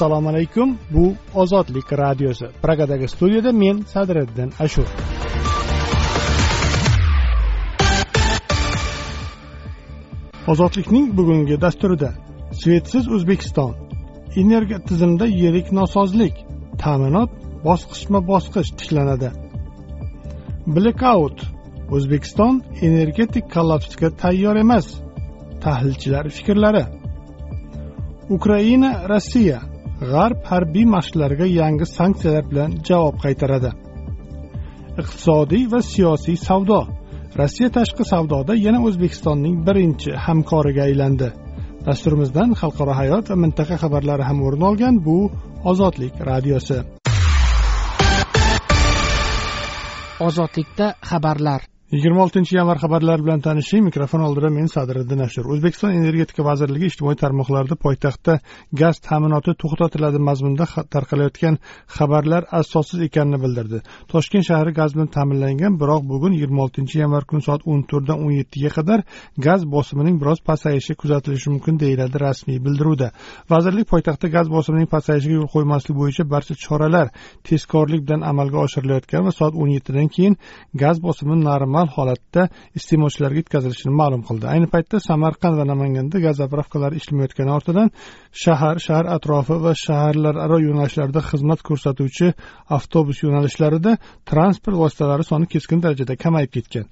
assalomu alaykum. Bu ozodlik radiosi. Pragadagi studiyada men sadriddin ashur. Ozodlikning bugungi dasturida svetsiz o'zbekiston energiya tizimida yirik nosozlik ta'minot bosqichma bosqich tiklanadi. Blekaut o'zbekiston energetik kollapsga tayyor emas tahlilchilar fikrlari. Ukraina rossiya g'arb harbiy mashqlariga yangi sanksiyalar bilan javob qaytaradi. Iqtisodiy va siyosiy savdo. Rossiya tashqi savdoda yana o'zbekistonning birinchi hamkoriga aylandi. Dasturimizdan xalqaro hayot va mintaqa xabarlari ham o'rin olgan bu ozodlik radiosi. Ozodlikda xabarlar. Yigirma oltinchi yanvar xabarlari bilan tanishing. Mikrofon oldida men sadiriddin ashur o'zbekiston energetika vazirligi ijtimoiy tarmoqlarda poytaxtda gaz ta'minoti to'xtatiladi mazmunida tarqalayotgan xabarlar asossiz ekanini bildirdi. Toshkent shahri gaz bilan ta'minlangan biroq bugun yigirma oltinchi yanvar kuni soat o'n to'rtdan o'n yettiga qadar gaz bosimining biroz pasayishi kuzatilishi mumkin deyiladi rasmiy bildiruvda. Vazirlik poytaxtda gaz bosimining pasayishiga yo'l qo'ymaslik bo'yicha barcha choralar tezkorlik bilan amalga oshirilayotgan va soat o'n yettidan keyin gaz bosimi normal normal holatda iste'molchilarga yetkazilishini ma'lum qildi. Ayni paytda samarqand va namanganda gaz zapravkalari ishlamayotgani ortidan shahar shahar atrofi va shaharlararo yo'nalishlarda xizmat ko'rsatuvchi avtobus yo'nalishlarida transport vositalari soni keskin darajada kamayib ketgan.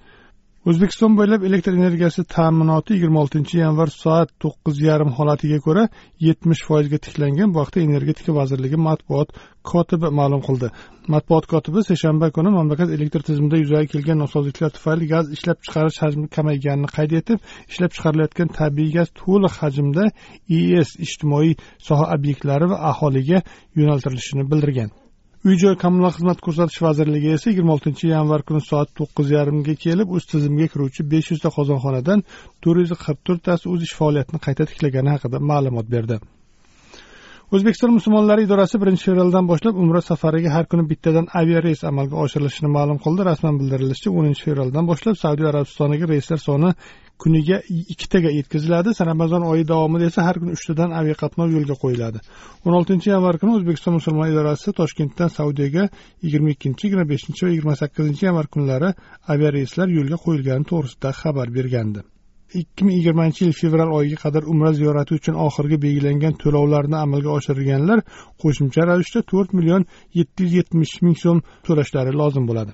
O'zbekiston bo'ylab elektr energiyasi ta'minoti yigirma oltinchi yanvar soat to'qqiz yarim holatiga ko'ra yetmish foizga tiklangan bu haqda energetika vazirligi matbuot kotibi ma'lum qildi. Matbuot kotibi seshanba kuni mamlakat elektr tizimida yuzaga kelgan nosozliklar tufayli gaz ishlab chiqarish hajmi kamayganini qayd etib ishlab chiqarilayotgan tabiiy gaz to'liq hajmda es ijtimoiy soha obyektlari va aholiga yo'naltirilishini bildirgan. Uy joy kommunal xizmat ko'rsatish vazirligi esa yigirma oltinchi yanvar kuni soat to'qqiz yarimga kelib o'z tizimiga kiruvchi besh yuzta qozonxonadan to'rt yuz qirq to'rttasi o'z ish faoliyatini qayta tiklagani haqida ma'lumot berdi. O'zbekiston musulmonlari idorasi birinchi fevraldan boshlab umra safariga har kuni bittadan aviareys amalga oshirilishini ma'lum qildi. Rasman bildirilishicha o'ninchi fevraldan boshlab saudiya arabistoniga reyslar soni kuniga ikkitaga yetkaziladi. Ramazon oyi davomida esa har kuni uchtadan aviaqatnov yo'lga qo'yiladi. O'n oltinchi yanvar kuni o'zbekiston musulmon idorasi toshkentdan saudiyaga yigirma ikkinchi yigirma beshinchi va yigirma sakkizinchi yanvar kunlari aviareyslar yo'lga qo'yilgani to'g'risida xabar bergandi. ikki ming yigirmanchi yil fevral oyiga qadar umra ziyorati uchun oxirgi belgilangan to'lovlarni amalga oshirganlar qo'shimcha ravishda to'rt million yetti yuz yetmish ming so'm to'lashlari lozim bo'ladi.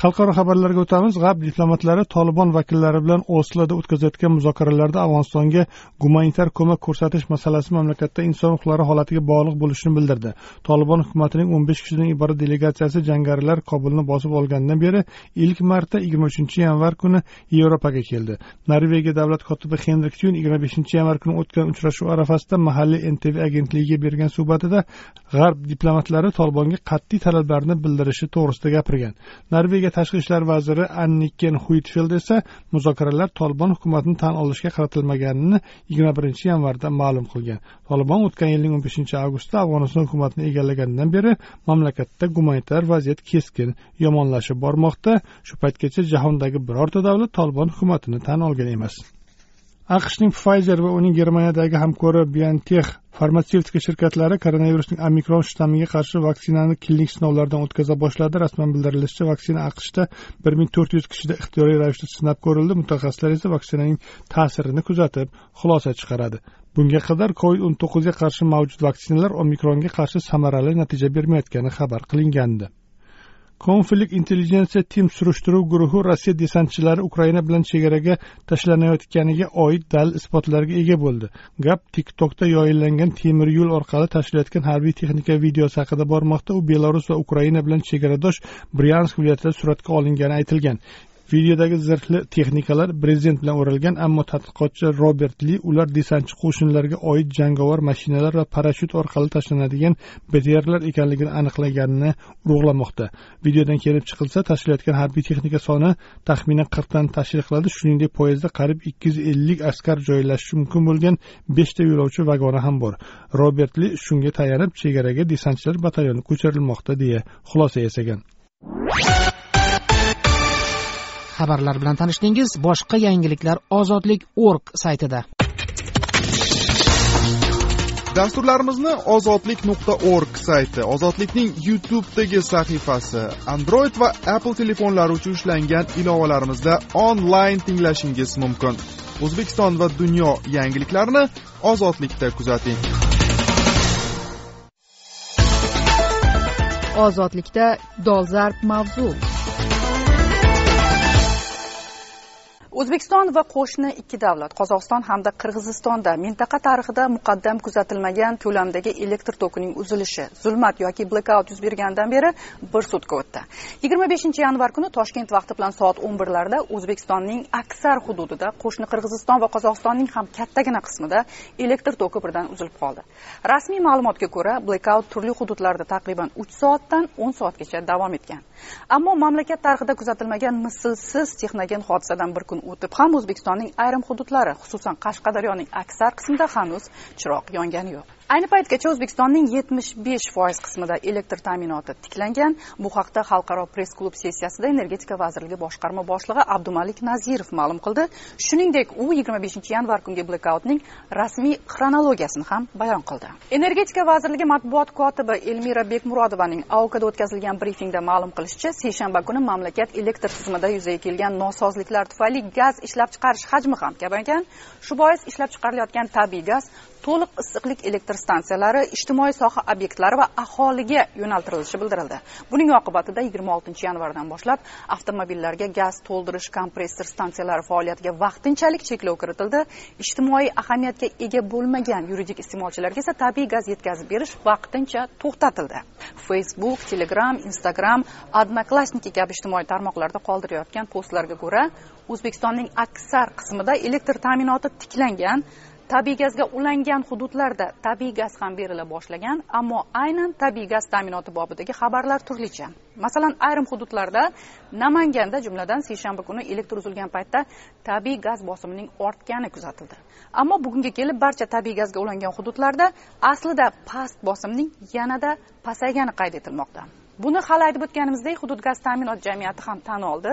Xalqaro xabarlarga o'tamiz g'arb diplomatlari tolibon vakillari bilan osloda o'tkazayotgan muzokaralarda afg'onistonga gumanitar ko'mak ko'rsatish masalasi mamlakatda inson huquqlari holatiga bog'liq bo'lishini bildirdi. Tolibon hukumatining o'n besh kishidan iborat delegatsiyasi jangarilar kobulni bosib olgandan beri ilk marta yigirma uchinchi yanvar kuni yevropaga keldi. Norvegiya davlat kotibi henrik tyun yigirma beshinchi yanvar kuni o'tgan uchrashuv arafasida mahalliy ntv agentligiga bergan suhbatida g'arb diplomatlari tolibonga qat'iy talablarni bildirishi to'g'risida gapirgan. Norvegiya norvegiya tashqi ishlar vaziri anniken huitfeld esa muzokaralar tolibon hukumatini tan olishga qaratilmaganini yigirma birinchi yanvarda ma'lum qilgan. Tolibon o'tgan yilning o'n beshinchi avgustda afg'oniston hukumatini egallaganidan beri mamlakatda gumanitar vaziyat keskin yomonlashib bormoqda. Shu paytgacha jahondagi birorta davlat tolibon hukumatini tan olgan emas. Aqshning pfizer va uning germaniyadagi hamkori biontech farmatsevtika shirkatlari koronavirusning omikron shtammiga qarshi vaksinani klinik sinovlardan o'tkaza boshladi. Rasman bildirilishicha vaksina aqshda bir ming to'rt yuz kishida ixtiyoriy ravishda sinab ko'rildi. Mutaxassislar esa vaksinaning ta'sirini kuzatib xulosa chiqaradi. Bunga qadar covid o'n to'qqizga qarshi mavjud vaksinalar omikronga qarshi samarali natija bermayotgani xabar qilingandi. Konflikt intelligensiya tim surishtiruv guruhi rossiya desantchilari ukraina bilan chegaraga tashlanayotganiga oid dalil isbotlarga ega bo'ldi. Gap tiktokda yoyillangan temir yo'l orqali tashilayotgan harbiy texnika videosi haqida bormoqda. U belarus va ukraina bilan chegaradosh bryansk viloyatida suratga olingani aytilgan. Videodagi zirhli texnikalar brezent bilan o'ralgan ammo tadqiqotchi robert li ular desantchi qo'shinlarga oid jangovar mashinalar va parashyut orqali tashlanadigan btrlar ekanligini aniqlaganini urug'lamoqda. Videodan kelib chiqilsa tashlayotgan harbiy texnika soni taxminan qirqdan tashkil qiladi shuningdek poyezdda qariyb ikki yuz ellik askar joylashishi mumkin bo'lgan beshta yo'lovchi vagoni ham bor. Robert li shunga tayanib chegaraga desantchilar batalyoni ko'chirilmoqda deya xulosa yasagan. Xabarlar bilan tanishdingiz boshqa yangiliklar ozodlik org saytida. Dasturlarimizni ozodlik nuqta org sayti ozodlikning youtubedagi sahifasi android va apple telefonlari uchun ishlangan ilovalarimizda onlayn tinglashingiz mumkin. O'zbekiston va dunyo yangiliklarini ozodlikda kuzating. Ozodlikda dolzarb mavzu o'zbekiston va qo'shni ikki davlat qozog'iston hamda qirg'izistonda mintaqa tarixida muqaddam kuzatilmagan ko'lamdagi elektr tokining uzilishi zulmat yoki blekaut yuz berganidan beri bir sutka o'tdi. Yigirma beshinchi yanvar kuni toshkent vaqti bilan soat o'n birlarda o'zbekistonning aksar hududida qo'shni qirg'iziston va qozog'istonning ham kattagina qismida elektr toki birdan uzilib qoldi. Rasmiy ma'lumotga ko'ra blekaut turli hududlarda taqriban uch soatdan o'n soatgacha davom etgan. Ammo mamlakat tarixida kuzatilmagan mislsiz texnogen hodisadan bir kun o'tib ham o'zbekistonning ayrim hududlari xususan qashqadaryoning aksar qismida hanuz chiroq yongani yo'q. Ayni paytgacha o'zbekistonning yetmish besh foiz qismida elektr ta'minoti tiklangan. Bu haqda xalqaro press klub sessiyasida energetika vazirligi boshqarma boshlig'i abdumalik nazirov ma'lum qildi. Shuningdek u yigirma beshinchi yanvar kungi blekautning rasmiy xronologiyasini ham bayon qildi. Energetika vazirligi matbuot kotibi elmira bekmurodovaning aokda o'tkazilgan brifingda ma'lum qilishicha seshanba kuni mamlakat elektr tizimida yuzaga kelgan nosozliklar tufayli gaz ishlab chiqarish hajmi ham kamaygan. Shu bois ishlab chiqarilayotgan tabiiy gaz to'liq issiqlik elektr stansiyalari ijtimoiy soha obyektlari va aholiga yo'naltirilishi bildirildi. Buning oqibatida yigirma oltinchi yanvardan boshlab avtomobillarga gaz to'ldirish kompressor stansiyalari faoliyatiga vaqtinchalik cheklov kiritildi. Ijtimoiy ahamiyatga ega bo'lmagan yuridik iste'molchilarga esa tabiiy gaz yetkazib berish vaqtincha to'xtatildi. Facebook telegram instagram odnoklassniki kabi ijtimoiy tarmoqlarda qoldirayotgan postlarga ko'ra o'zbekistonning aksar qismida elektr ta'minoti tiklangan tabiiy gazga ulangan hududlarda tabiiy gaz ham berila boshlagan ammo aynan tabiiy gaz ta'minoti bobidagi xabarlar turlicha. Masalan ayrim hududlarda namanganda jumladan seshanba kuni elektr uzilgan paytda tabiiy gaz bosimining ortgani kuzatildi. Ammo bugunga kelib barcha tabiiy gazga ulangan hududlarda aslida past bosimning yanada pasaygani qayd etilmoqda. Buni hali aytib o'tganimizdek hudud gaz ta'minot jamiyati ham tan oldi.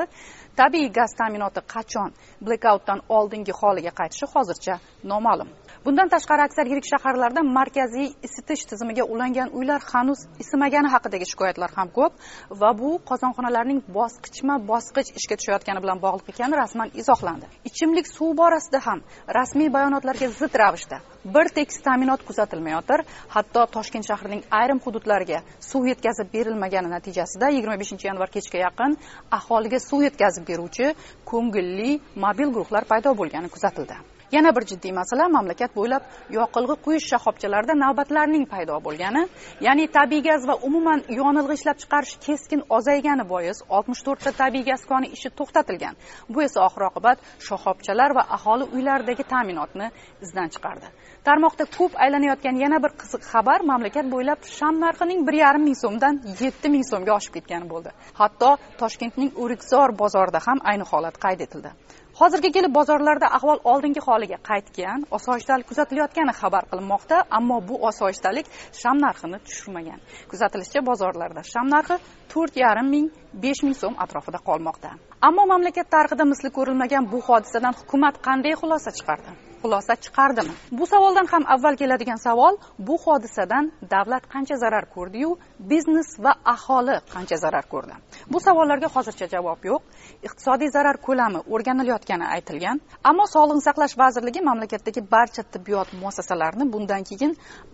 Tabiiy gaz ta'minoti qachon blekautdan oldingi holiga qaytishi hozircha noma'lum. Bundan tashqari aksar yirik shaharlarda markaziy isitish tizimiga ulangan uylar hanuz isimagani haqidagi shikoyatlar ham ko'p va bu qozonxonalarning bosqichma bosqich ishga tushayotgani bilan bog'liq ekani rasman izohlandi. Ichimlik suv borasida ham rasmiy bayonotlarga zid ravishda bir tekis ta'minot kuzatilmayotir. Hatto toshkent shahrining ayrim hududlariga suv yetkazib berilmagani natijasida yigirma beshinchi yanvar kechga yaqin aholiga suv yetkazib beruvchi ko'ngilli mobil guruhlar paydo bo'lgani kuzatildi. Yana bir jiddiy masala mamlakat bo'ylab yoqilg'i quyish shoxobchalarida navbatlarning paydo bo'lgani ya'ni tabiiy gaz va umuman yonilg'i ishlab chiqarish keskin ozaygani bois oltmish to'rtta tabiiy gaz koni ishi to'xtatilgan. Bu esa oxir oqibat shoxobchalar va aholi uylaridagi ta'minotni izdan chiqardi. Tarmoqda ko'p aylanayotgan yana bir qiziq xabar mamlakat bo'ylab sham narxining bir yarim ming so'mdan yetti ming so'mga oshib ketgani bo'ldi. Hatto toshkentning o'rikzor bozorida ham ayni holat qayd etildi. Hozirga kelib bozorlarda ahvol oldingi holiga qaytgan osoyishtalik kuzatilayotgani xabar qilinmoqda ammo bu osoyishtalik sham narxini tushirmagan. Kuzatilishicha bozorlarda sham narxi to'rt yarim ming besh ming so'm atrofida qolmoqda. Ammo mamlakat tarixida misli ko'rilmagan bu hodisadan hukumat qanday xulosa chiqardi? Xulosa chiqardimi? Bu savoldan ham avval keladigan savol bu hodisadan davlat qancha zarar ko'rdiyu biznes va aholi qancha zarar ko'rdi? Bu savollarga hozircha javob yo'q. Iqtisodiy zarar ko'lami o'rganilayotgani aytilgan ammo sog'liqni saqlash vazirligi mamlakatdagi barcha tibbiyot muassasalarini bundan keyin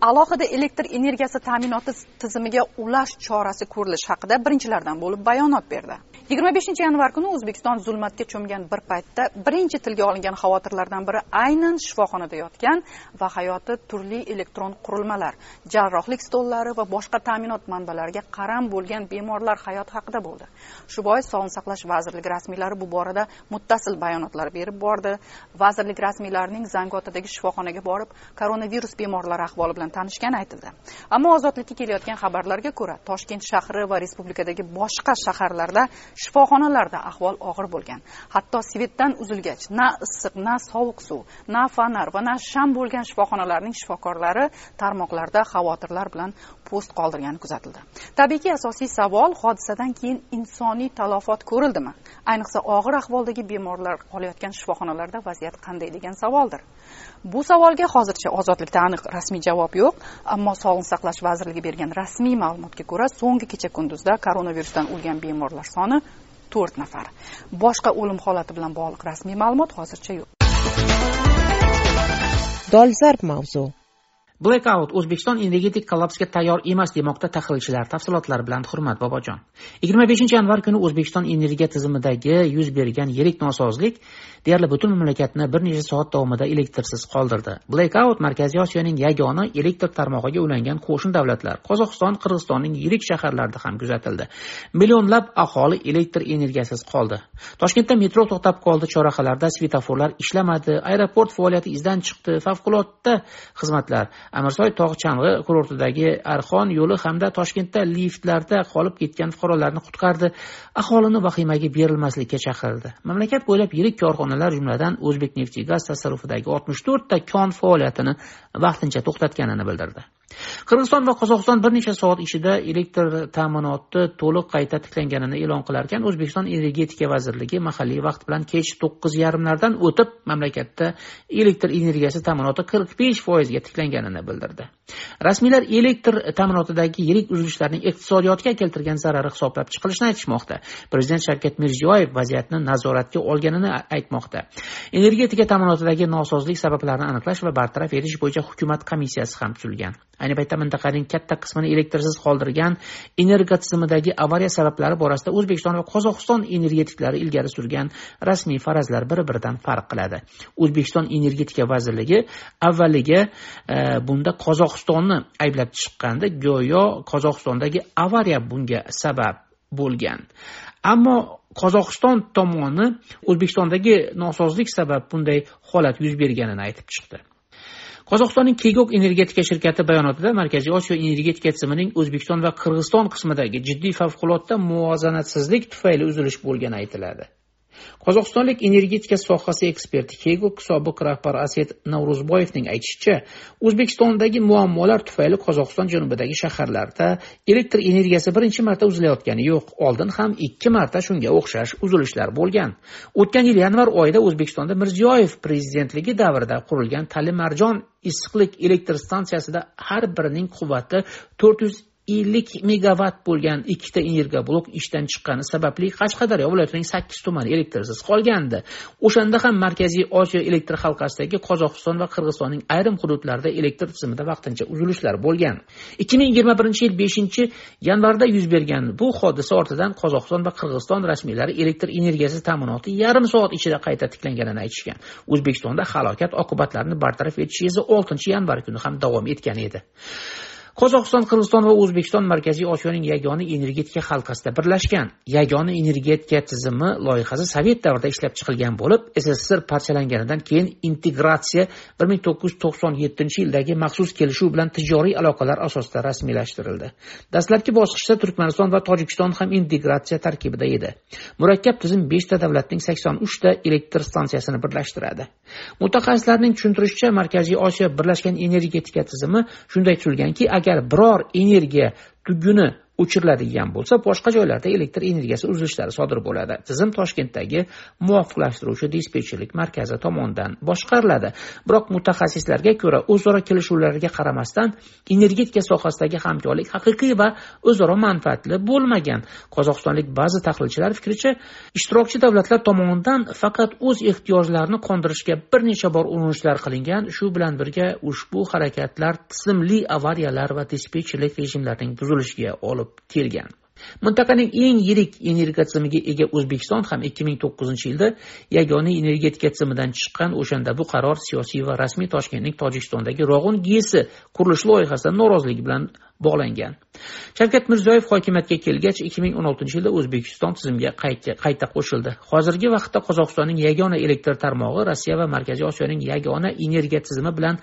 alohida elektr energiyasi ta'minoti tizimiga ulash chorasi ko'rilishi haqida birinchilardan bo'lib bayonot berdi. Yigirma beshinchi yanvar kuni o'zbekiston zulmatga cho'mgan bir paytda birinchi tilga olingan xavotirlardan biri aynan shifoxonada yotgan va hayoti turli elektron qurilmalar jarrohlik stollari va boshqa ta'minot manbalariga qaram bo'lgan bemorlar hayoti haqida bo'ldi. Shu bois sog'liqni saqlash vazirligi rasmiylari bu borada muttasil bayonotlar berib bordi. Vazirlik rasmiylarining zangotadagi shifoxonaga borib koronavirus bemorlari ahvoli bilan tanishgani aytildi. Ammo ozodlikka kelayotgan xabarlarga ko'ra toshkent shahri va respublikadagi boshqa shaharlarda shifoxonalarda ahvol og'ir bo'lgan. Hatto svetdan uzilgach na issiq na sovuq suv na fonar va na sham bo'lgan shifoxonalarning shifokorlari tarmoqlarda xavotirlar bilan post qoldirgani kuzatildi. Tabiiyki asosiy savol hodisadan keyin insoniy talafot ko'rildimi? Ayniqsa og'ir ahvoldagi bemorlar qolayotgan shifoxonalarda vaziyat qanday degan savoldir. Bu savolga hozircha ozodlikda aniq rasmiy javob yo'q ammo sog'liqni saqlash vazirligi bergan rasmiy ma'lumotga ko'ra so'nggi kecha kunduzda koronavirusdan o'lgan bemorlar soni to'rt nafar. Boshqa o'lim holati bilan bog'liq rasmiy ma'lumot hozircha yo'q. Dolzarb mavzu. Blackout o'zbekiston energetik kollapsga tayyor emas demoqda tahlilchilar tafsilotlar bilan hurmat bobojon. Yigirma beshinchi yanvar kuni o'zbekiston energiya tizimidagi yuz bergan yirik nosozlik deyarli butun mamlakatni bir necha soat davomida elektrsiz qoldirdi. Blackout markaziy osiyoning yagona elektr tarmog'iga ulangan qo'shni davlatlar qozog'iston qirg'izistonning yirik shaharlarida ham kuzatildi. Millionlab aholi elektr energiyasiz qoldi. Toshkentda metro to'xtab qoldi chorrahalarda svetoforlar ishlamadi aeroport faoliyati izdan chiqdi favqulodda xizmatlar amirsoy tog' chang'i kurortidagi arxon yo'li hamda toshkentda liftlarda qolib ketgan fuqarolarni qutqardi. Aholini vahimaga berilmaslikka chaqirdi mamlakat bo'ylab yirik korxonalar jumladan o'zbek neft tasarrufidagi oltmish to'rtta kon faoliyatini vaqtincha to'xtatganini bildirdi. Qirg'iziston va qozog'iston bir necha soat ichida elektr ta'minoti to'liq qayta tiklanganini e'lon qilarkan o'zbekiston energetika vazirligi mahalliy vaqt bilan kech to'qqiz yarimlardan o'tib mamlakatda elektr energiyasi ta'minoti qirq besh foizga tiklanganini bildirdi. Rasmiylar elektr ta'minotidagi yirik uzilishlarning iqtisodiyotga keltirgan zarari hisoblab chiqilishini aytishmoqda. Prezident shavkat mirziyoyev vaziyatni nazoratga olganini aytmoqda. Energetika ta'minotidagi nosozlik sabablarini aniqlash va bartaraf etish bo'yicha hukumat komissiyasi ham tuzilgan. Ayni paytda mintaqaning katta qismini elektrsiz qoldirgan energiya tizimidagi avariya sabablari borasida o'zbekiston va qozog'iston energetiklari ilgari surgan rasmiy farazlar bir biridan farq qiladi. O'zbekiston energetika vazirligi avvaliga e, bunda qozog'istonni ayblab chiqqandi go'yo qozog'istondagi avariya bunga sabab bo'lgan. Ammo qozog'iston tomoni o'zbekistondagi nosozlik sabab bunday holat yuz berganini aytib chiqdi. Qozog'istonning kegok energetika shirkati bayonotida markaziy osiyo energetika tizimining o'zbekiston va qirg'iziston qismidagi jiddiy favqulodda muvozanatsizlik tufayli uzilish bo'lgani aytiladi. Qozog'istonlik energetika sohasi eksperti kegok sobiq rahbar aset navruzboyevning aytishicha o'zbekistondagi muammolar tufayli qozog'iston janubidagi shaharlarda elektr energiyasi birinchi marta uzilayotgani yo'q oldin ham ikki marta shunga o'xshash uzilishlar bo'lgan. O'tgan yil yanvar oyida o'zbekistonda mirziyoyev prezidentligi davrida qurilgan talimarjon issiqlik elektr stansiyasida har birining quvvati to'rt yuz ellik megavat bo'lgan ikkita energoblok ishdan chiqqani sababli qashqadaryo viloyatining sakkiz tumani elektrsiz qolgandi. O'shanda ham markaziy osiyo elektr halqasidagi qozog'iston va qirg'izistonning ayrim hududlarida elektr tizimida vaqtincha uzilishlar bo'lgan. ikki ming yigirma birinchi yil beshinchi yanvarda yuz bergan bu hodisa ortidan qozog'iston va qirg'iziston rasmiylari elektr energiyasi ta'minoti yarim soat ichida qayta tiklanganini aytishgan. O'zbekistonda halokat oqibatlarini bartaraf etish esa oltinchi yanvar kuni ham davom etgan edi. Qozog'iston qirg'iziston va o'zbekiston markaziy osiyoning yagona energetika halqasida birlashgan. Yagona energetika tizimi loyihasi sovet davrida ishlab chiqilgan bo'lib sssr parchalanganidan keyin integratsiya bir ming to'qqiz yuz to'qson yettinchi yildagi maxsus kelishuv bilan tijoriy aloqalar asosida rasmiylashtirildi. Dastlabki bosqichda turkmaniston va tojikiston ham integratsiya tarkibida edi. Murakkab tizim beshta davlatning sakson uchta elektr stansiyasini birlashtiradi. Mutaxassislarning tushuntirishicha markaziy osiyo birlashgan energetika tizimi shunday tuzilganki agar biror energiya tuguni o'chiriladigan bo'lsa boshqa joylarda elektr energiyasi uzilishlari sodir bo'ladi. Tizim toshkentdagi muvofiqlashtiruvchi dispetcherlik markazi tomonidan boshqariladi. Biroq mutaxassislarga ko'ra o'zaro kelishuvlarga qaramasdan energetika sohasidagi hamkorlik haqiqiy va o'zaro manfaatli bo'lmagan. Qozog'istonlik ba'zi tahlilchilar fikricha ishtirokchi davlatlar tomonidan faqat o'z ehtiyojlarini qondirishga bir necha bor urinishlar qilingan. Shu bilan birga ushbu harakatlar tizimli avariyalar va dispetcherlik rejimlarining buzilishiga olib kelgan. Mintaqaning eng yirik energiya tizimiga ega o'zbekiston ham ikki ming to'qqizinchi yilda yagona energetika tizimidan chiqqan. O'shanda bu qaror siyosiy va rasmiy toshkentning tojikistondagi rog'un gesi qurilish loyihasidan noroziligi bilan bog'langan. Shavkat mirziyoyev hokimiyatga kelgach ikki ming o'n oltinchi yilda o'zbekiston tizimga qayta qo'shildi. Hozirgi vaqtda qozog'istonning yagona elektr tarmog'i rossiya va markaziy osiyoning yagona energiya tizimi bilan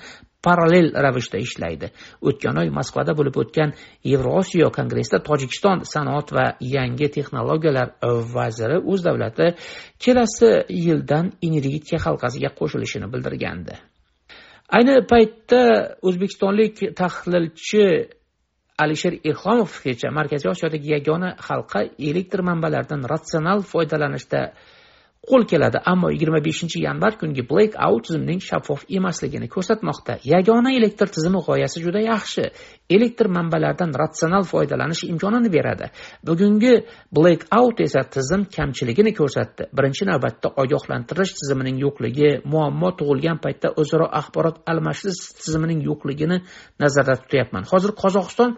parallel ravishda ishlaydi. O'tgan oy moskvada bo'lib o'tgan yevrosiyo kongressida tojikiston sanoat va yangi texnologiyalar vaziri o'z davlati kelasi yildan energetika halqasiga qo'shilishini bildirgandi. Ayni paytda o'zbekistonlik tahlilchi alisher ilhomov markaziy osiyodagi yagona halqa elektr manbalaridan ratsional foydalanishda qo'l keladi ammo 25 yanvar kungi blek out tizimning shaffof emasligini ko'rsatmoqda. Yagona elektr tizimi g'oyasi juda yaxshi. Elektr manbalaridan ratsional foydalanish imkonini beradi. Bugungi blek out esa tizim kamchiligini ko'rsatdi. Birinchi navbatda ogohlantirish tizimining yo'qligi muammo tug'ilgan paytda o'zaro axborot almashish tizimining yo'qligini nazarda tutyapman. Hozir qozog'iston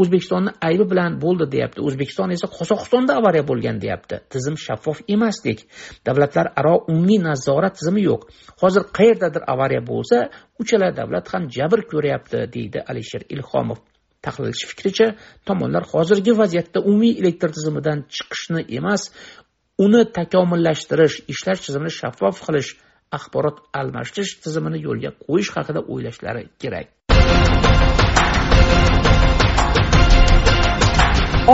o'zbekistonni aybi bilan bo'ldi deyapti. O'zbekiston esa qozog'istonda avariya bo'lgan deyapti. Tizim shaffof emasdek davlatlararo umumiy nazorat tizimi yo'q. Hozir qayerdadir avariya bo'lsa uchala davlat ham jabr ko'ryapti deydi alisher ilhomov. Tahlilchi fikricha tomonlar hozirgi vaziyatda umumiy elektr tizimidan chiqishni emas uni takomillashtirish ishlash tizimini shaffof qilish axborot almashish tizimini yo'lga qo'yish haqida o'ylashlari kerak.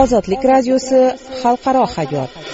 Ozodlik radiosi xalqaro hayot.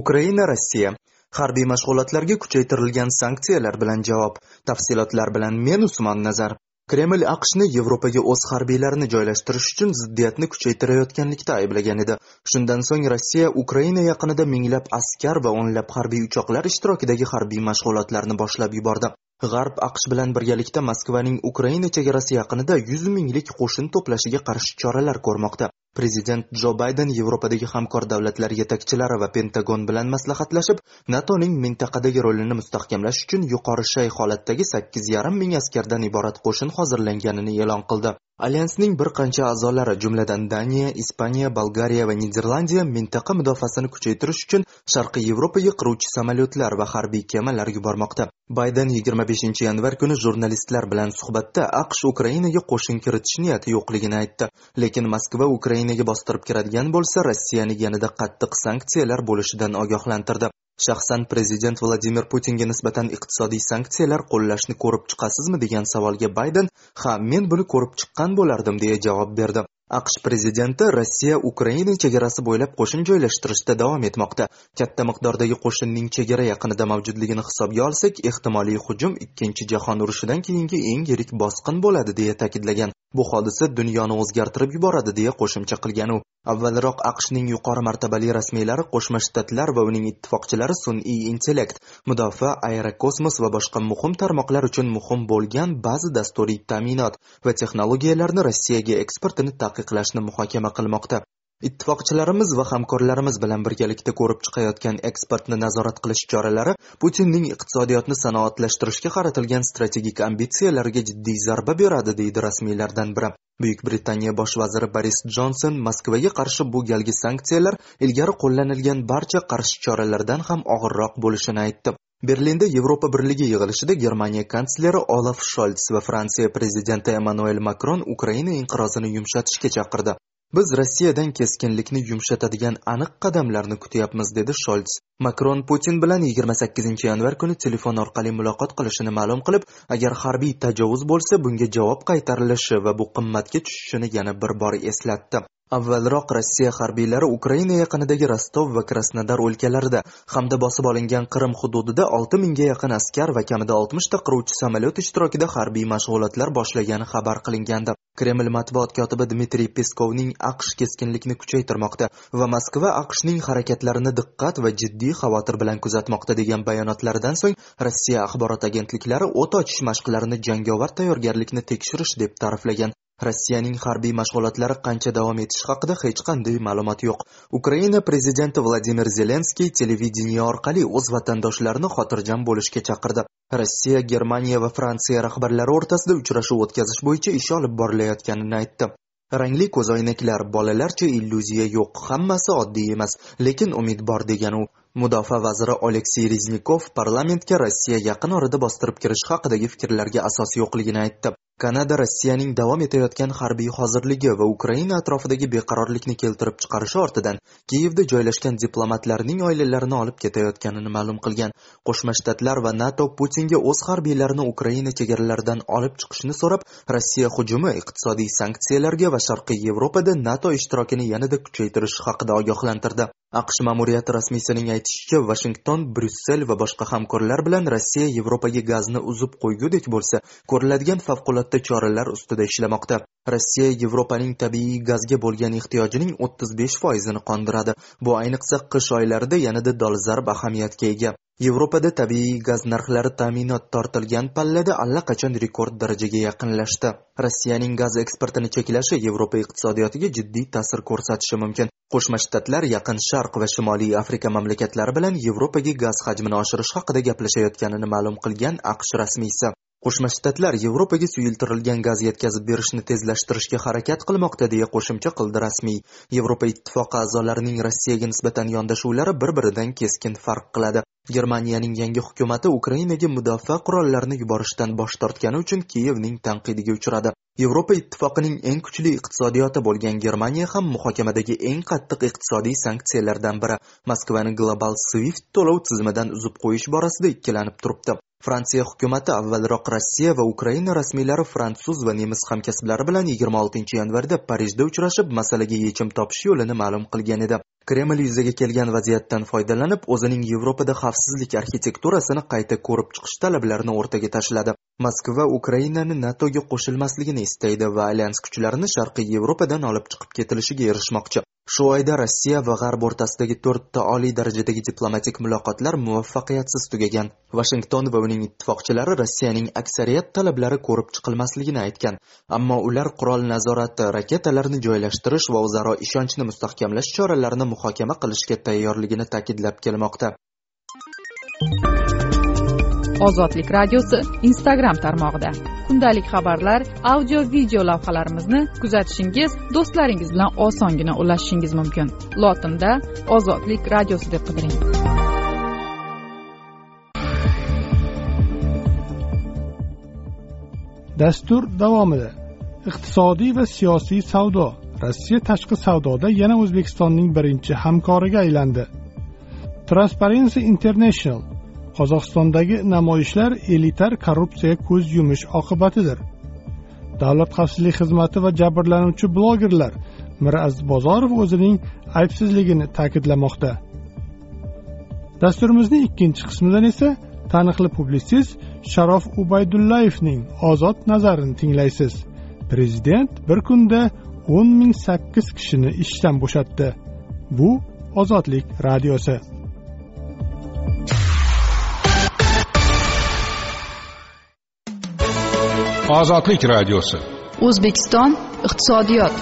Ukraina rossiya. Harbiy mashg'ulotlarga kuchaytirilgan sanksiyalar bilan javob. Tafsilotlar bilan men usmon nazar. Kreml aqshni yevropaga o'z harbiylarini joylashtirish uchun ziddiyatni kuchaytirayotganlikda ayblagan edi. Shundan so'ng rossiya ukraina yaqinida minglab askar va o'nlab harbiy uchoqlar ishtirokidagi harbiy mashg'ulotlarni boshlab yubordi. G'arb aqsh bilan birgalikda moskvaning ukraina chegarasi yaqinida yuz minglik qo'shin to'plashiga qarshi choralar ko'rmoqda. Prezident jo bayden yevropadagi hamkor davlatlar yetakchilari va pentagon bilan maslahatlashib natoning mintaqadagi rolini mustahkamlash uchun yuqori shay holatdagi sakkiz yarim ming askardan iborat qo'shin hozirlanganini e'lon qildi. Alyansning bir qancha a'zolari jumladan daniya ispaniya bolgariya va niderlandiya mintaqa mudofaasini kuchaytirish uchun sharqiy yevropaga qiruvchi samolyotlar va harbiy kemalar yubormoqda. Bayden 25 yanvar kuni jurnalistlar bilan suhbatda aqsh ukrainaga qo'shin kiritish niyati yo'qligini aytdi. Lekin moskva ukrainaga bostirib kiradigan bo'lsa rossiyani yanada qattiq sanksiyalar bo'lishidan ogohlantirdi. Shaxsan prezident vladimir putinga nisbatan iqtisodiy sanksiyalar qo'llashni ko'rib chiqasizmi degan savolga bayden ha men buni ko'rib chiqqan bo'lardim deya javob berdi. Aqsh prezidenti rossiya ukraina chegarasi bo'ylab qo'shin joylashtirishda davom etmoqda. Katta miqdordagi qo'shinning chegara yaqinida mavjudligini hisobga olsak ehtimoliy hujum ikkinchi jahon urushidan keyingi eng yirik bosqin bo'ladi deya ta'kidlagan. Bu hodisa dunyoni o'zgartirib yuboradi deya qo'shimcha qilgan u. Avvalroq aqshning yuqori martabali rasmiylari qo'shma shtatlar va uning ittifoqchilari sun'iy intellekt mudofaa aerokosmos va boshqa muhim tarmoqlar uchun muhim bo'lgan ba'zi dasturiy ta'minot va texnologiyalarni rossiyaga eksportini taqiqlashni muhokama qilmoqda. Ittifoqchilarimiz va hamkorlarimiz bilan birgalikda ko'rib chiqayotgan eksportni nazorat qilish choralari putinning iqtisodiyotni sanoatlashtirishga qaratilgan strategik ambitsiyalariga jiddiy zarba beradi deydi rasmiylardan biri. Buyuk britaniya bosh vaziri boris jonson moskvaga qarshi bu galgi sanksiyalar ilgari qo'llanilgan barcha qarshi choralardan ham og'irroq bo'lishini aytdi. Berlinda yevropa birligi yig'ilishida germaniya kansleri olaf sholts va fransiya prezidenti emmanuel makron ukraina inqirozini yumshatishga chaqirdi. Biz rossiyadan keskinlikni yumshatadigan aniq qadamlarni kutyapmiz dedi sholts makron putin bilan 28 yanvar kuni telefon orqali muloqot qilishini ma'lum qilib agar harbiy tajovuz bo'lsa bunga javob qaytarilishi va bu qimmatga tushishini yana bir bor eslatdi. Avvalroq rossiya harbiylari ukraina yaqinidagi rostov va krasnodar o'lkalarida hamda bosib olingan qrim hududida olti mingga yaqin askar va kamida oltmishta qiruvchi samolyot ishtirokida harbiy mashg'ulotlar boshlagani xabar qilingandi. Kreml matbuot kotibi dmitriy peskovning aqsh keskinlikni kuchaytirmoqda va moskva aqshning harakatlarini diqqat va jiddiy xavotir bilan kuzatmoqda degan bayonotlaridan so'ng rossiya axborot agentliklari o't ochish mashqlarini jangovar tayyorgarlikni tekshirish deb ta'riflagan. Rossiyaning harbiy mashg'ulotlari qancha davom etishi haqida hech qanday ma'lumot yo'q. Ukraina prezidenti vladimir zelenskiy televideniye orqali o'z vatandoshlarini xotirjam bo'lishga chaqirdi. Rossiya germaniya va fransiya rahbarlari o'rtasida uchrashuv o'tkazish bo'yicha ish olib borilayotganini aytdi. Rangli ko'zoynaklar bolalarcha illyuziya yo'q hammasi oddiy emas lekin umid bor degan u. Mudofaa vaziri oleksiy reznikov parlamentga rossiya yaqin orada bostirib kirish haqidagi fikrlarga asos yo'qligini aytdi. Kanada rossiyaning davom etayotgan harbiy hozirligi va ukraina atrofidagi beqarorlikni keltirib chiqarishi ortidan kiyevda joylashgan diplomatlarning oilalarini olib ketayotganini ma'lum qilgan. Qo'shma shtatlar va nato putinga o'z harbiylarini ukraina chegaralaridan olib chiqishni so'rab rossiya hujumi iqtisodiy sanksiyalarga va sharqiy yevropada nato ishtirokini yanada kuchaytirish haqida ogohlantirdi. Aqsh ma'muriyati rasmiysining aytishicha vashington bryussel va boshqa hamkorlar bilan rossiya yevropaga gazni uzib qo'ygudek bo'lsa ko'riladigan favqulodda choralar ustida ishlamoqda. Rossiya yevropaning tabiiy gazga bo'lgan ehtiyojining o'ttiz besh foizini qondiradi. Bu ayniqsa qish oylarida yanada dolzarb ahamiyatga ega. Yevropada tabiiy gaz narxlari ta'minot tortilgan pallada allaqachon rekord darajaga yaqinlashdi. Rossiyaning gaz eksportini cheklashi yevropa iqtisodiyotiga jiddiy ta'sir ko'rsatishi mumkin. Qo'shma shtatlar yaqin sharq va shimoliy afrika mamlakatlari bilan yevropaga gaz hajmini oshirish haqida gaplashayotganini ma'lum qilgan aqsh rasmiysi. Qo'shma shtatlar yevropaga suyultirilgan gaz yetkazib berishni tezlashtirishga harakat qilmoqda deya qo'shimcha qildi rasmiy. Yevropa ittifoqi a'zolarining rossiyaga nisbatan yondashuvlari bir biridan keskin farq qiladi. Germaniyaning yangi hukumati ukrainaga mudofaa qurollarini yuborishdan bosh tortgani uchun kiyevning tanqidiga uchradi. Yevropa ittifoqining eng kuchli iqtisodiyoti bo'lgan germaniya ham muhokamadagi eng qattiq iqtisodiy sanksiyalardan biri. Moskvani global swift to'lov tizimidan uzib qo'yish borasida ikkilanib turibdi. Fransiya hukumati avvalroq rossiya va ukraina rasmiylari fransuz va nemis hamkasblari bilan 26 yanvarda parijda uchrashib masalaga yechim topish yo'lini ma'lum qilgan edi. Kreml yuzaga kelgan vaziyatdan foydalanib o'zining yevropada xavfsizlik arxitekturasini qayta ko'rib chiqish talablarini o'rtaga tashladi. Moskva ukrainani natoga qo'shilmasligini istaydi va alyans kuchlarini sharqiy yevropadan olib chiqib ketilishiga erishmoqchi. Shu oyda rossiya va g'arb o'rtasidagi to'rtta oliy darajadagi diplomatik muloqotlar muvaffaqiyatsiz tugagan. Vashington va uning ittifoqchilari rossiyaning aksariyat talablari ko'rib chiqilmasligini aytgan. Ammo ular qurol nazorati raketalarni joylashtirish va o'zaro ishonchni mustahkamlash choralarini muhokama qilishga tayyorligini ta'kidlab kelmoqda. Ozodlik radiosi instagram tarmog'ida. Kundalik xabarlar audio video lavhalarimizni kuzatishingiz do'stlaringiz bilan osongina ulashishingiz mumkin. Lotinda ozodlik radiosi deb qidiring. Dastur davomida iqtisodiy va siyosiy savdo. Rossiya tashqi savdoda yana o'zbekistonning birinchi hamkoriga aylandi. Transparency international qozog'istondagi namoyishlar elitar korrupsiyaga ko'z yumish oqibatidir. Davlat xavfsizlik xizmati va jabrlanuvchi blogerlar miraziz bozorov o'zining aybsizligini ta'kidlamoqda. Dasturimizning ikkinchi qismidan esa taniqli publitsist sharof ubaydullayevning ozod nazarini tinglaysiz. Prezident bir kunda o'n ming sakkiz kishini ishdan bo'shatdi. Bu ozodlik radiosi. Ozodlik radiosi o'zbekiston iqtisodiyot.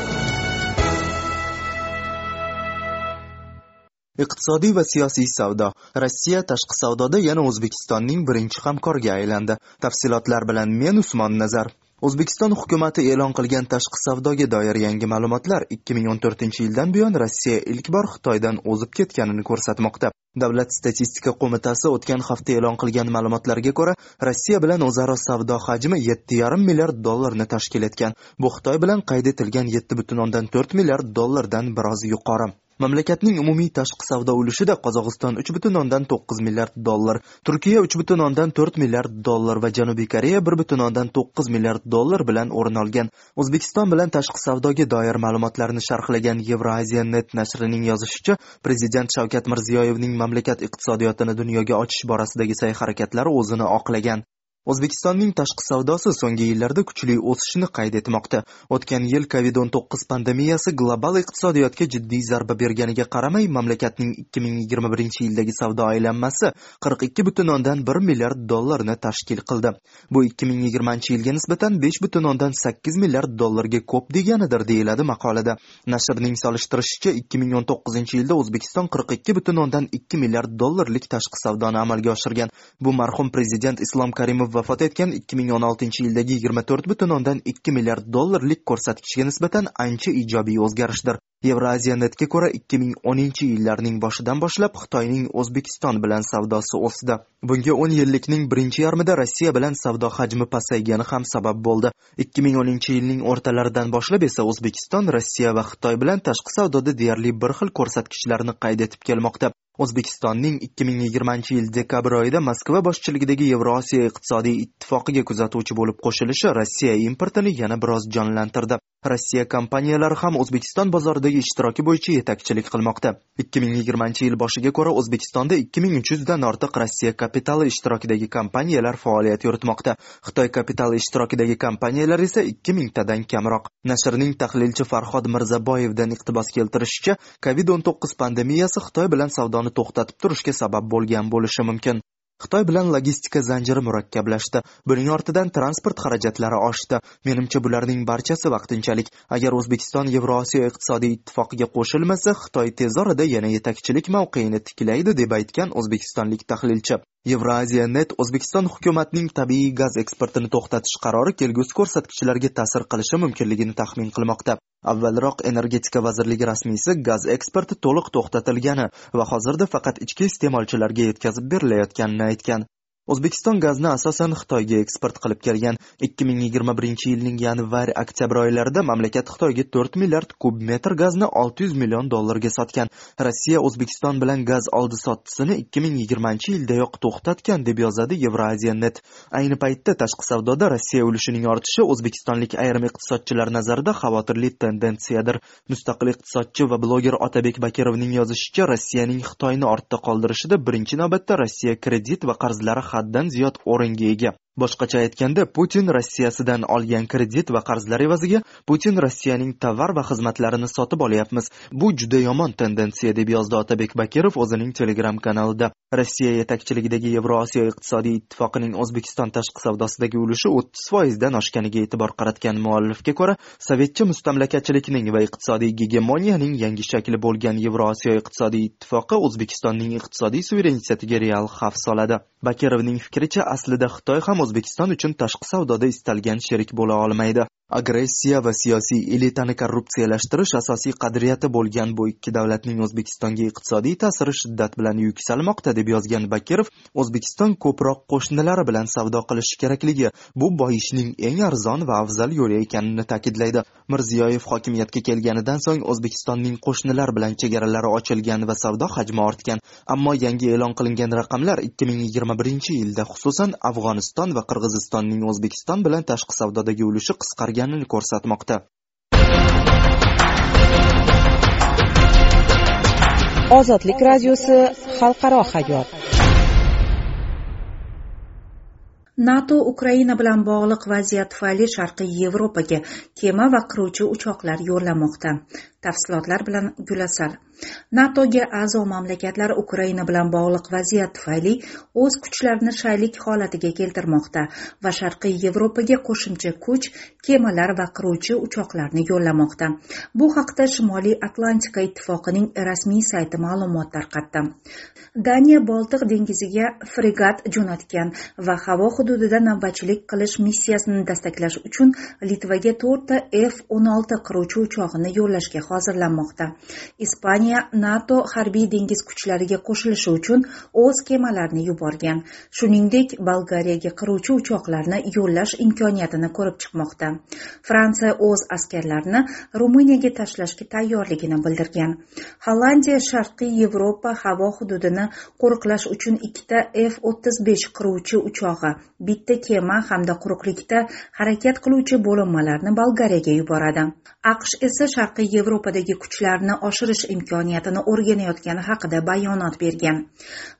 Iqtisodiy va siyosiy savdo. Rossiya tashqi savdoda yana o'zbekistonning birinchi hamkoriga aylandi. Tafsilotlar bilan men usmon nazar. O'zbekiston hukumati e'lon qilgan tashqi savdoga doir yangi ma'lumotlar 2014 yildan buyon rossiya ilk bor xitoydan o'zib ketganini ko'rsatmoqda davlat statistika qo'mitasi o'tgan hafta e'lon qilgan ma'lumotlarga ko'ra rossiya bilan o'zaro savdo hajmi 7,5 milliard dollarni tashkil etgan. Bu xitoy bilan qayd etilgan 7,4 milliard dollardan biroz yuqori. Mamlakatning umumiy tashqi savdo ulushida qozog'iston uch butun o'ndan to'qqiz milliard dollar turkiya uch butun o'ndan to'rt milliard dollar va janubiy koreya bir butun o'ndan to'qqiz milliard dollar bilan o'rin olgan. O'zbekiston bilan tashqi savdoga doir ma'lumotlarni sharhlagan Eurasia net nashrining yozishicha prezident shavkat mirziyoyevning mamlakat iqtisodiyotini dunyoga ochish borasidagi sa'y harakatlari o'zini oqlagan. O'zbekistonning tashqi savdosi so'nggi yillarda kuchli o'sishni qayd etmoqda. O'tgan yil covid 19 pandemiyasi global iqtisodiyotga jiddiy zarba berganiga qaramay mamlakatning 2021 yildagi savdo aylanmasi 42 butun o'ndan 1 milliard dollarni tashkil qildi. Bu 2020 yilga nisbatan 5 butun o'ndan 8 milliard dollarga ko'p deganidir deyiladi maqolada. Nashrning solishtirishicha 2019 yilda o'zbekiston 42 butun o'ndan 2 milliard dollarlik tashqi savdoni amalga oshirgan. Bu marhum prezident islom karimov vafot etgan 2016 yildagi 24 butun o'ndan 2 milliard dollarlik ko'rsatkichga nisbatan ancha ijobiy o'zgarishdir Euraziya netga ko'ra 2010 yillarning boshidan boshlab Xitoyning O'zbekiston bilan savdosi o'sdi. Bunga 10 yillikning birinchi yarmida Rossiya bilan savdo hajmi pasaygani ham sabab bo'ldi. 2010 yilning o'rtalaridan boshlab esa O'zbekiston Rossiya va Xitoy bilan tashqi savdoda deyarli bir xil ko'rsatkichlarni qayd etib kelmoqda. O'zbekistonning 2020 yil dekabr oyida moskva boshchiligidagi yevrosiyo iqtisodiy ittifoqiga kuzatuvchi bo'lib qo'shilishi rossiya importini yana biroz jonlantirdi. Rossiya kompaniyalari ham o'zbekiston bozoridagi ishtiroki bo'yicha yetakchilik qilmoqda. ikki ming yigirmanchi yil boshiga ko'ra o'zbekistonda 2300 dan ortiq rossiya kapitali ishtirokidagi kompaniyalar faoliyat yuritmoqda. Xitoy kapitali ishtirokidagi kompaniyalar esa 2000 tadan kamroq. Nashrning tahlilchi farhod mirzaboyevdan iqtibos keltirishicha covid o'n to'qqiz pandemiyasi xitoy bilan savdoni to'xtatib turishga sabab bo'lgan bo'lishi mumkin. Xitoy bilan logistika zanjiri murakkablashdi. Buning ortidan transport xarajatlari oshdi. Menimcha bularning barchasi vaqtinchalik. Agar o'zbekiston yevrosiyo iqtisodiy ittifoqiga qo'shilmasa xitoy tez orada yana yetakchilik mavqeini tiklaydi deb aytgan o'zbekistonlik tahlilchi. Евразия net O'zbekiston hukumatining tabiiy gaz eksportini to'xtatish qarori kelgusi ko'rsatkichlarga ta'sir qilishi mumkinligini taxmin qilmoqda. Avvalroq Energetika vazirligi rasmiysi gaz eksporti to'liq to'xtatilgani va hozirda faqat ichki iste'molchilarga yetkazib berilayotganini aytgan. O'zbekiston gazni asosan Xitoyga eksport qilib kelgan. 2021 yilning yanvar oktyabr oylarida mamlakat Xitoyga 4 milliard kub metr gazni 600 million dollarga sotgan. Rossiya O'zbekiston bilan gaz oldi-sottisini 2020 yildayoq to'xtatgan deb yozadi Net. Ayni paytda tashqi savdoda Rossiya ulushining ortishi o'zbekistonlik ayrim iqtisodchilar nazarida xavotirli tendensiyadir. Mustaqil iqtisodchi va bloger Otabek Bakirovning yozishicha, Rossiyaning Xitoyni ortda qoldirishida birinchi navbatda Rossiya kredit va qarzlari haddan ziyod o'ringa ega. Boshqacha aytganda putin rossiyasidan olgan kredit va qarzlar evaziga putin rossiyaning tovar va xizmatlarini sotib olyapmiz. Bu juda yomon tendensiya deb yozdi otabek bakirov o'zining telegram kanalida. Rossiya yetakchiligidagi yevrosiyo iqtisodiy ittifoqining o'zbekiston tashqi savdosidagi ulushi o'ttiz foizdan oshganiga e'tibor qaratgan muallifga ko'ra sovetcha mustamlakachilikning va iqtisodiy gegemoniyaning yangi shakli bo'lgan yevrosiyo iqtisodiy ittifoqi o'zbekistonning iqtisodiy suverenitetiga real xavf soladi. Bakirovning fikricha aslida xitoy ham o'zbekiston uchun tashqi savdoda istalgan sherik bo'la olmaydi. Agressiya va siyosiy elitani korrupsiyalashtirish asosiy qadriyati bo'lgan bu ikki davlatning o'zbekistonga iqtisodiy ta'siri shiddat bilan yuksalmoqda deb yozgan bakirov o'zbekiston ko'proq qo'shnilari bilan savdo qilishi kerakligi bu boyishning eng arzon va afzal yo'li ekanini ta'kidlaydi. Mirziyoyev hokimiyatga kelganidan so'ng o'zbekistonning qo'shnilar bilan chegaralari ochilgan va savdo hajmi ortgan. Ammo yangi e'lon qilingan raqamlar ikki ming yigirma birinchi yilda xususan afg'oniston va qirg'izistonning o'zbekiston bilan tashqi savdodagi ulushi qisqargan qilganini ko'rsatmoqda. Ozodlik radiosi xalqaro hayot. Nato ukraina bilan bog'liq vaziyat tufayli sharqiy yevropaga kema va qiruvchi uchoqlar yo'llamoqda tafsilotlar bilan gulasal. Natoga a'zo mamlakatlar ukraina bilan bog'liq vaziyat tufayli o'z kuchlarini shaylik holatiga keltirmoqda va sharqiy yevropaga qo'shimcha kuch kemalar va qiruvchi uchoqlarni yo'llamoqda. Bu haqda shimoliy atlantika ittifoqining rasmiy sayti ma'lumot tarqatdi. Daniya boltiq dengiziga fregat jo'natgan va havo hududida navbatchilik qilish missiyasini dastaklash uchun litvaga to'rtta f o'n olti qiruvchi uchog'ini yo'llashga hozirlanmoqda. Ispaniya nato harbiy dengiz kuchlariga qo'shilishi uchun o'z kemalarini yuborgan. Shuningdek bolgariyaga qiruvchi uchoqlarni yo'llash imkoniyatini ko'rib chiqmoqda. Fransiya o'z askarlarini ruminiyaga tashlashga tayyorligini bildirgan. Hollandiya sharqiy yevropa havo hududini qo'riqlash uchun ikkita f o'ttiz besh qiruvchi uchog'i bitta kema hamda quruqlikda harakat qiluvchi bo'linmalarni bolgariyaga yuboradi. Aqsh esa sharqiy yevropa yevropadagi kuchlarni oshirish imkoniyatini o'rganayotgani haqida bayonot bergan.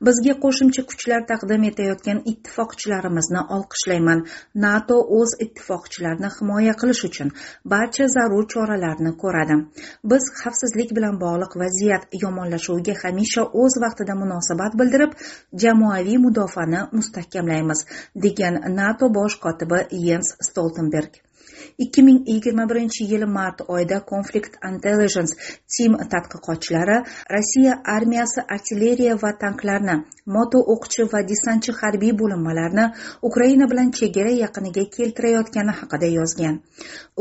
Bizga qo'shimcha kuchlar taqdim etayotgan ittifoqchilarimizni olqishlayman. Nato o'z ittifoqchilarini himoya qilish uchun barcha zarur choralarni ko'radi. Biz xavfsizlik bilan bog'liq vaziyat yomonlashuviga hamisha o'z vaqtida munosabat bildirib jamoaviy mudofaani mustahkamlaymiz degan nato bosh kotibi yens stoltenberg. Ikki ming yigirma birinchi yil mart oyida konflikt intelligence team tadqiqotchilari rossiya armiyasi artilleriya va tanklarni moto o'qchi va desantchi harbiy bo'linmalarni ukraina bilan chegara yaqiniga keltirayotgani haqida yozgan.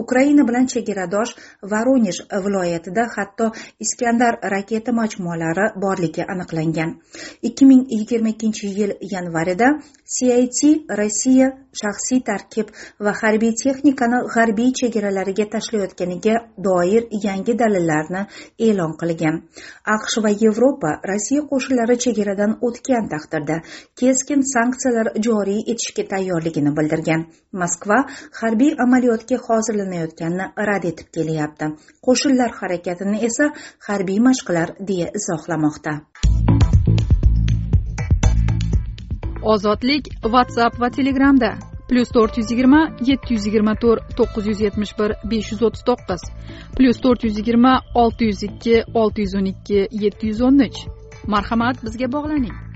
Ukraina bilan chegaradosh voronej viloyatida hatto iskandar raketa majmualari borligi aniqlangan. ikki ming yigirma ikkinchi yil yanvarida cit rossiya shaxsiy tarkib va harbiy texnikani g'arbiy chegaralariga tashlayotganiga doir yangi dalillarni e'lon qilgan. Aqsh va yevropa rossiya qo'shinlari chegaradan o'tgan taqdirda keskin sanksiyalar joriy etishga tayyorligini bildirgan. Moskva harbiy amaliyotga hozirlanayotganini rad etib kelyapti. Qo'shinlar harakatini esa harbiy mashqlar deya izohlamoqda. Ozodlik whatsapp va telegramda. Plyus to'rt yuz yigirma yetti yuz yigirma to'rt to'qqiz yuz yetmish bir besh yuz o'ttiz to'qqiz. Plyus to'rt yuz yigirma olti yuz ikki olti yuz o'n ikki yetti yuz o'n uch. Marhamat bizga bog'laning.